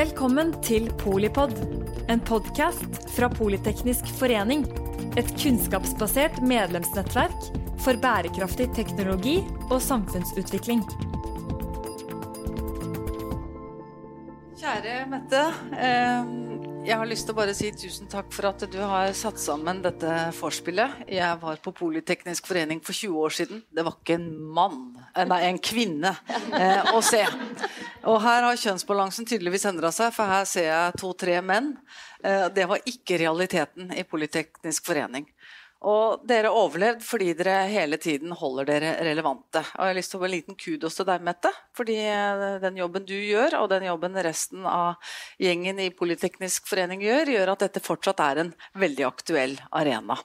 Velkommen til Polipod, en podkast fra Politeknisk forening. Et kunnskapsbasert medlemsnettverk for bærekraftig teknologi og samfunnsutvikling. Kjære Mette. Eh, jeg har lyst til å bare si tusen takk for at du har satt sammen dette vorspielet. Jeg var på Politeknisk forening for 20 år siden. Det var ikke en mann, eh, nei, en kvinne, eh, å se. Og her har kjønnsbalansen tydeligvis endra seg, for her ser jeg to-tre menn. Det var ikke realiteten i Politeknisk forening. Og dere overlevd fordi dere hele tiden holder dere relevante. Og jeg har lyst til å gi en liten kudos til deg, Mette. Fordi den jobben du gjør, og den jobben resten av gjengen i Politeknisk forening gjør, gjør at dette fortsatt er en veldig aktuell arena.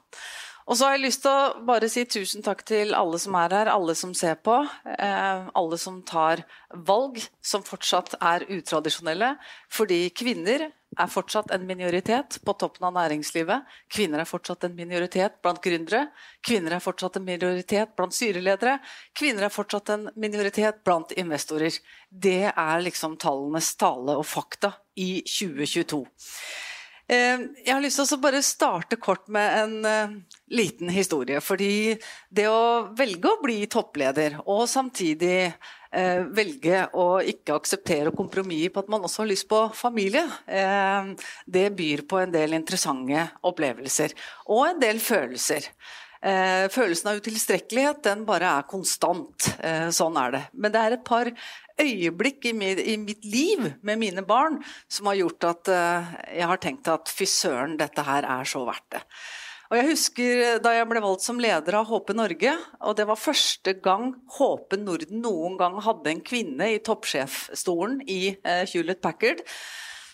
Og så har jeg lyst til å bare si tusen takk til alle som er her, alle som ser på. Eh, alle som tar valg som fortsatt er utradisjonelle. Fordi kvinner er fortsatt en minoritet på toppen av næringslivet. Kvinner er fortsatt en minoritet blant gründere. Kvinner er fortsatt en minoritet blant styreledere. Kvinner er fortsatt en minoritet blant investorer. Det er liksom tallenes tale og fakta i 2022. Eh, jeg har lyst til å bare starte kort med en eh, liten historie. Fordi det å velge å bli toppleder og samtidig eh, velge å ikke akseptere kompromisser på at man også har lyst på familie, det byr på en del interessante opplevelser. Og en del følelser. Eh, følelsen av utilstrekkelighet den bare er konstant. Eh, sånn er det. Men det er et par øyeblikk i mitt, i mitt, liv med mine barn som har gjort at eh, jeg har tenkt at fy søren, dette her er så verdt det. Og jeg husker da jeg ble valgt som leder av Håpe Norge, og det var første gang Håpe Norden noen gang hadde en kvinne i toppsjefstolen i eh, Hewlett Packard,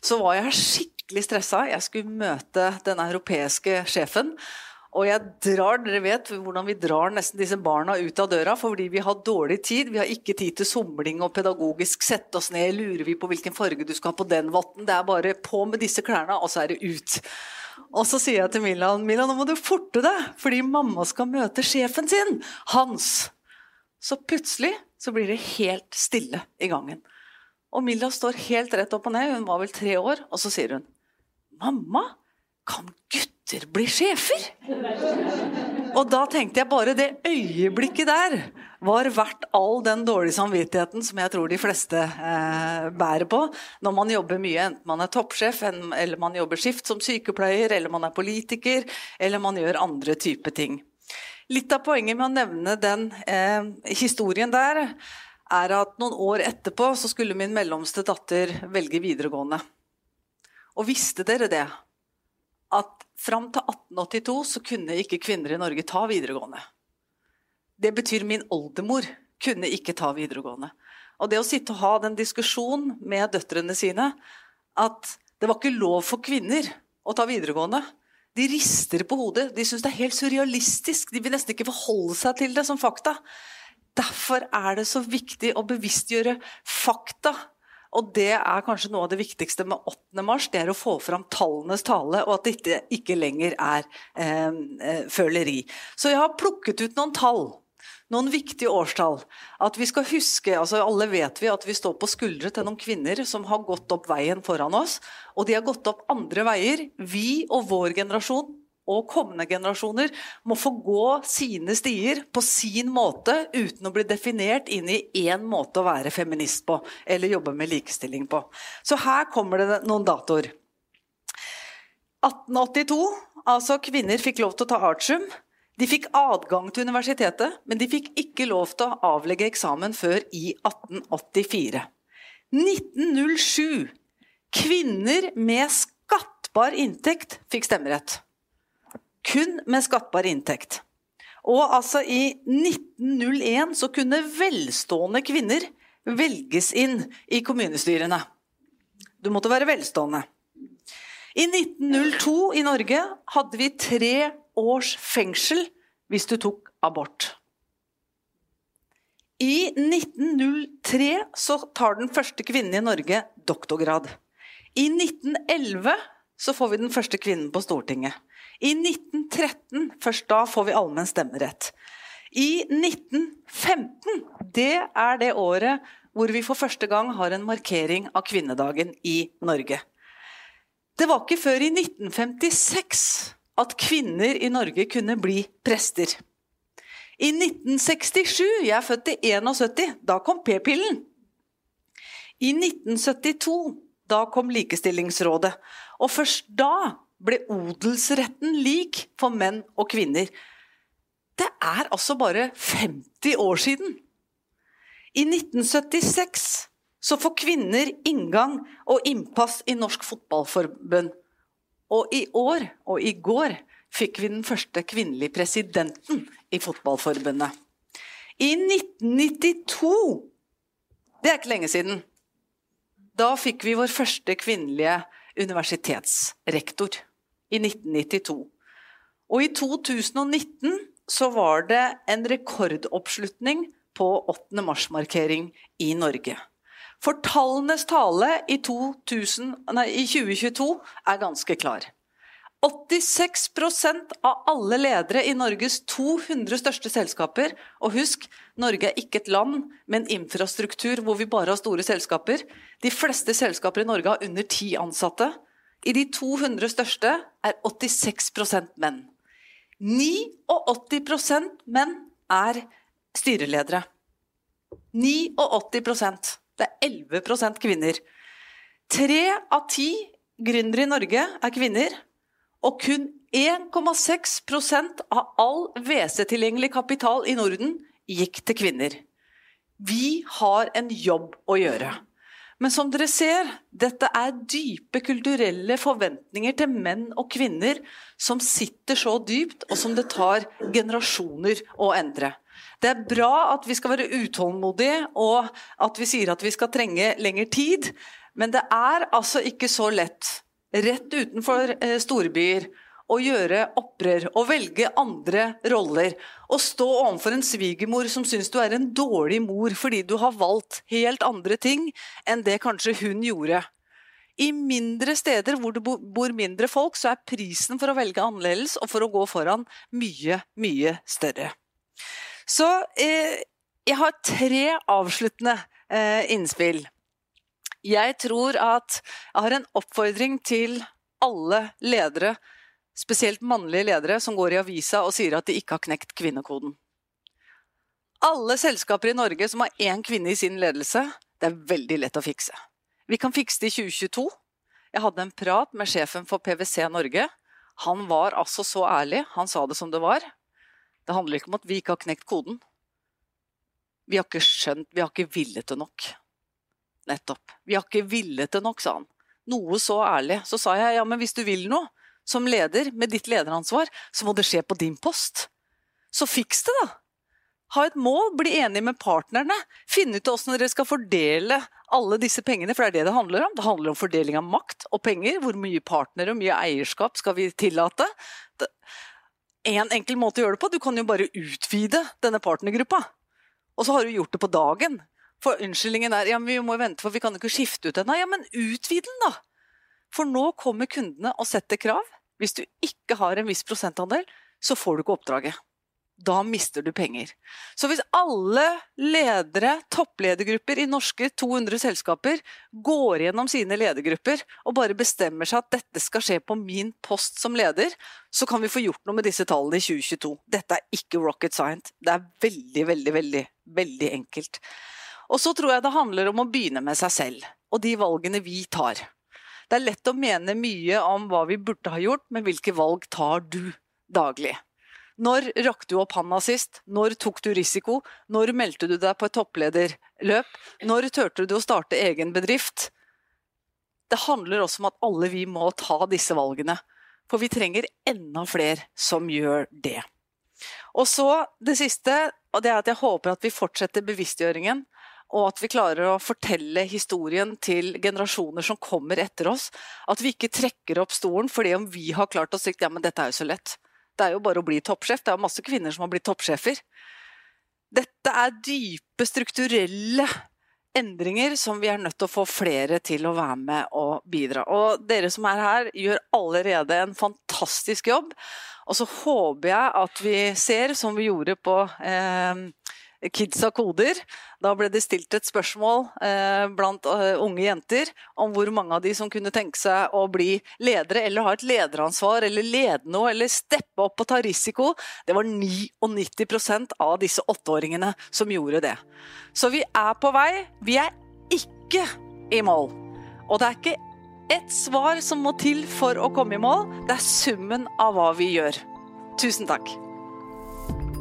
så var jeg skikkelig stressa. Jeg skulle møte den europeiske sjefen. Og jeg drar, dere vet hvordan vi drar nesten disse barna ut av døra fordi vi har dårlig tid. Vi har ikke tid til somling og pedagogisk sette oss ned. Lurer vi på hvilken farge du skal ha på den votten? Det er bare på med disse klærne, og så er det ut. Og så sier jeg til Milan Milan, nå må du forte deg, fordi mamma skal møte sjefen sin, Hans. Så plutselig så blir det helt stille i gangen. Og Milla står helt rett opp og ned, hun var vel tre år, og så sier hun Mamma, kan gutter bli sjefer? Og da tenkte jeg bare det øyeblikket der var verdt all den dårlige samvittigheten som jeg tror de fleste eh, bærer på når man jobber mye, enten man er toppsjef, eller man jobber skift som sykepleier, eller man er politiker, eller man gjør andre typer ting. Litt av poenget med å nevne den eh, historien der, er at noen år etterpå så skulle min mellomste datter velge videregående. Og visste dere det? At fram til 1882 så kunne ikke kvinner i Norge ta videregående. Det betyr min oldemor kunne ikke ta videregående. Og det å sitte og ha den diskusjonen med døtrene sine at det var ikke lov for kvinner å ta videregående. De rister på hodet. De syns det er helt surrealistisk. De vil nesten ikke forholde seg til det som fakta. Derfor er det så viktig å bevisstgjøre fakta. Og det er kanskje noe av det viktigste med 8. mars, det er å få fram tallenes tale, og at dette ikke lenger er eh, eh føleri. Så jeg har plukket ut noen tall noen viktige årstall. At vi skal huske, altså Alle vet vi at vi står på skuldre til noen kvinner som har gått opp veien foran oss. Og de har gått opp andre veier. Vi og vår generasjon og kommende generasjoner må få gå sine stier på sin måte uten å bli definert inn i én måte å være feminist på eller jobbe med likestilling på. Så her kommer det noen datoer. 1882, altså kvinner fikk lov til å ta artium. De fikk adgang til universitetet, men de fikk ikke lov til å avlegge eksamen før i 1884. 1907. Kvinner med skattbar inntekt fikk stemmerett. Kun med skattbar inntekt. Og altså i 1901 så kunne velstående kvinner velges inn i kommunestyrene. Du måtte være velstående. I 1902 i Norge hadde vi tre års fengsel hvis du tok abort. I 1903 så tar den første kvinnen i Norge doktorgrad. I 1911 så får vi den første kvinnen på Stortinget. I 1913, først da, får vi allmenn stemmerett. I 1915, det er det året hvor vi for første gang har en markering av kvinnedagen i Norge. Det var ikke før i 1956 at kvinner i Norge kunne bli prester. I 1967, jeg er født i 71, da kom p-pillen. I 1972, da kom Likestillingsrådet. Og først da ble odelsretten lik for menn og kvinner. Det er altså bare 50 år siden. I 1976 så får kvinner inngang og innpass i Norsk Fotballforbund. Og i år, og i går, fikk vi den første kvinnelige presidenten i Fotballforbundet. I 1992 Det er ikke lenge siden. Da fikk vi vår første kvinnelige universitetsrektor i 1992. Og i 2019 så var det en rekordoppslutning på 8. mars-markering i Norge. For tallenes tale i, 2000, nei, i 2022 er ganske klar. 86% av alle ledere i Norges 200 største selskaper Og husk, Norge er ikke et land med en infrastruktur hvor vi bare har store selskaper. De fleste selskaper i Norge har under ti ansatte. I de 200 største er 86% menn. 89% menn er styreledere. 89% Det er 11% kvinner. Tre av ti gründere i Norge er kvinner. Og kun 1,6 av all WC-tilgjengelig kapital i Norden gikk til kvinner. Vi har en jobb å gjøre. Men som dere ser, dette er dype kulturelle forventninger til menn og kvinner som sitter så dypt, og som det tar generasjoner å endre. Det er bra at vi skal være utålmodige, og at vi sier at vi skal trenge lengre tid, men det er altså ikke så lett rett utenfor eh, storbyer å gjøre opprør og velge andre roller. Og stå overfor en svigermor som syns du er en dårlig mor fordi du har valgt helt andre ting enn det kanskje hun gjorde. I mindre steder hvor det bor mindre folk, så er prisen for å velge annerledes og for å gå foran mye, mye større. Så eh, jeg har tre avsluttende eh, innspill. Jeg tror at jeg har en oppfordring til alle ledere, spesielt mannlige ledere, som går i avisa og sier at de ikke har knekt kvinnekoden. Alle selskaper i Norge som har én kvinne i sin ledelse, det er veldig lett å fikse. Vi kan fikse det i 2022. Jeg hadde en prat med sjefen for PwC Norge. Han var altså så ærlig. Han sa det som det var. Det handler ikke om at vi ikke har knekt koden. Vi har ikke skjønt, vi har ikke villet det nok. Nettopp. Vi har ikke villet det nok, sa han. Noe så ærlig. Så sa jeg ja, men hvis du vil noe, som leder med ditt lederansvar, så må det skje på din post. Så fiks det, da! Ha et mål, bli enig med partnerne. Finne ut hvordan dere skal fordele alle disse pengene, for det er det det handler om. Det handler om fordeling av makt og penger. Hvor mye partnere og mye eierskap skal vi tillate? En enkel måte å gjøre det på, du kan jo bare utvide denne partnergruppa. Og så har du gjort det på dagen. For unnskyldningen er ja, men vi må vente, for vi kan ikke skifte ut den. Ja, men utvid den, da! For nå kommer kundene og setter krav. Hvis du ikke har en viss prosentandel, så får du ikke oppdraget. Da mister du penger. Så hvis alle ledere, toppledergrupper i norske 200 selskaper, går gjennom sine ledergrupper og bare bestemmer seg at dette skal skje på min post som leder, så kan vi få gjort noe med disse tallene i 2022. Dette er ikke rocket science. Det er veldig, veldig, veldig, veldig enkelt. Og så tror jeg det handler om å begynne med seg selv, og de valgene vi tar. Det er lett å mene mye om hva vi burde ha gjort, men hvilke valg tar du daglig? Når rakk du opp handa sist? Når tok du risiko? Når meldte du deg på et topplederløp? Når turte du å starte egen bedrift? Det handler også om at alle vi må ta disse valgene. For vi trenger enda flere som gjør det. Og så det siste, og det er at jeg håper at vi fortsetter bevisstgjøringen og at vi klarer å fortelle historien til generasjoner som kommer etter oss. At vi ikke trekker opp stolen fordi om vi har klart si ja, men dette er jo så lett. Det er jo bare å bli toppsjef. Det er masse kvinner som har blitt toppsjefer. Dette er dype strukturelle endringer som vi er nødt til å få flere til å være med og bidra. Og dere som er her, gjør allerede en fantastisk jobb. Og så håper jeg at vi ser, som vi gjorde på eh, Kidsa koder. Da ble det stilt et spørsmål eh, blant uh, unge jenter om hvor mange av de som kunne tenke seg å bli ledere, eller ha et lederansvar, eller lede noe, eller steppe opp og ta risiko. Det var 99% av disse åtteåringene som gjorde det. Så vi er på vei. Vi er ikke i mål. Og det er ikke ett svar som må til for å komme i mål, det er summen av hva vi gjør. Tusen takk.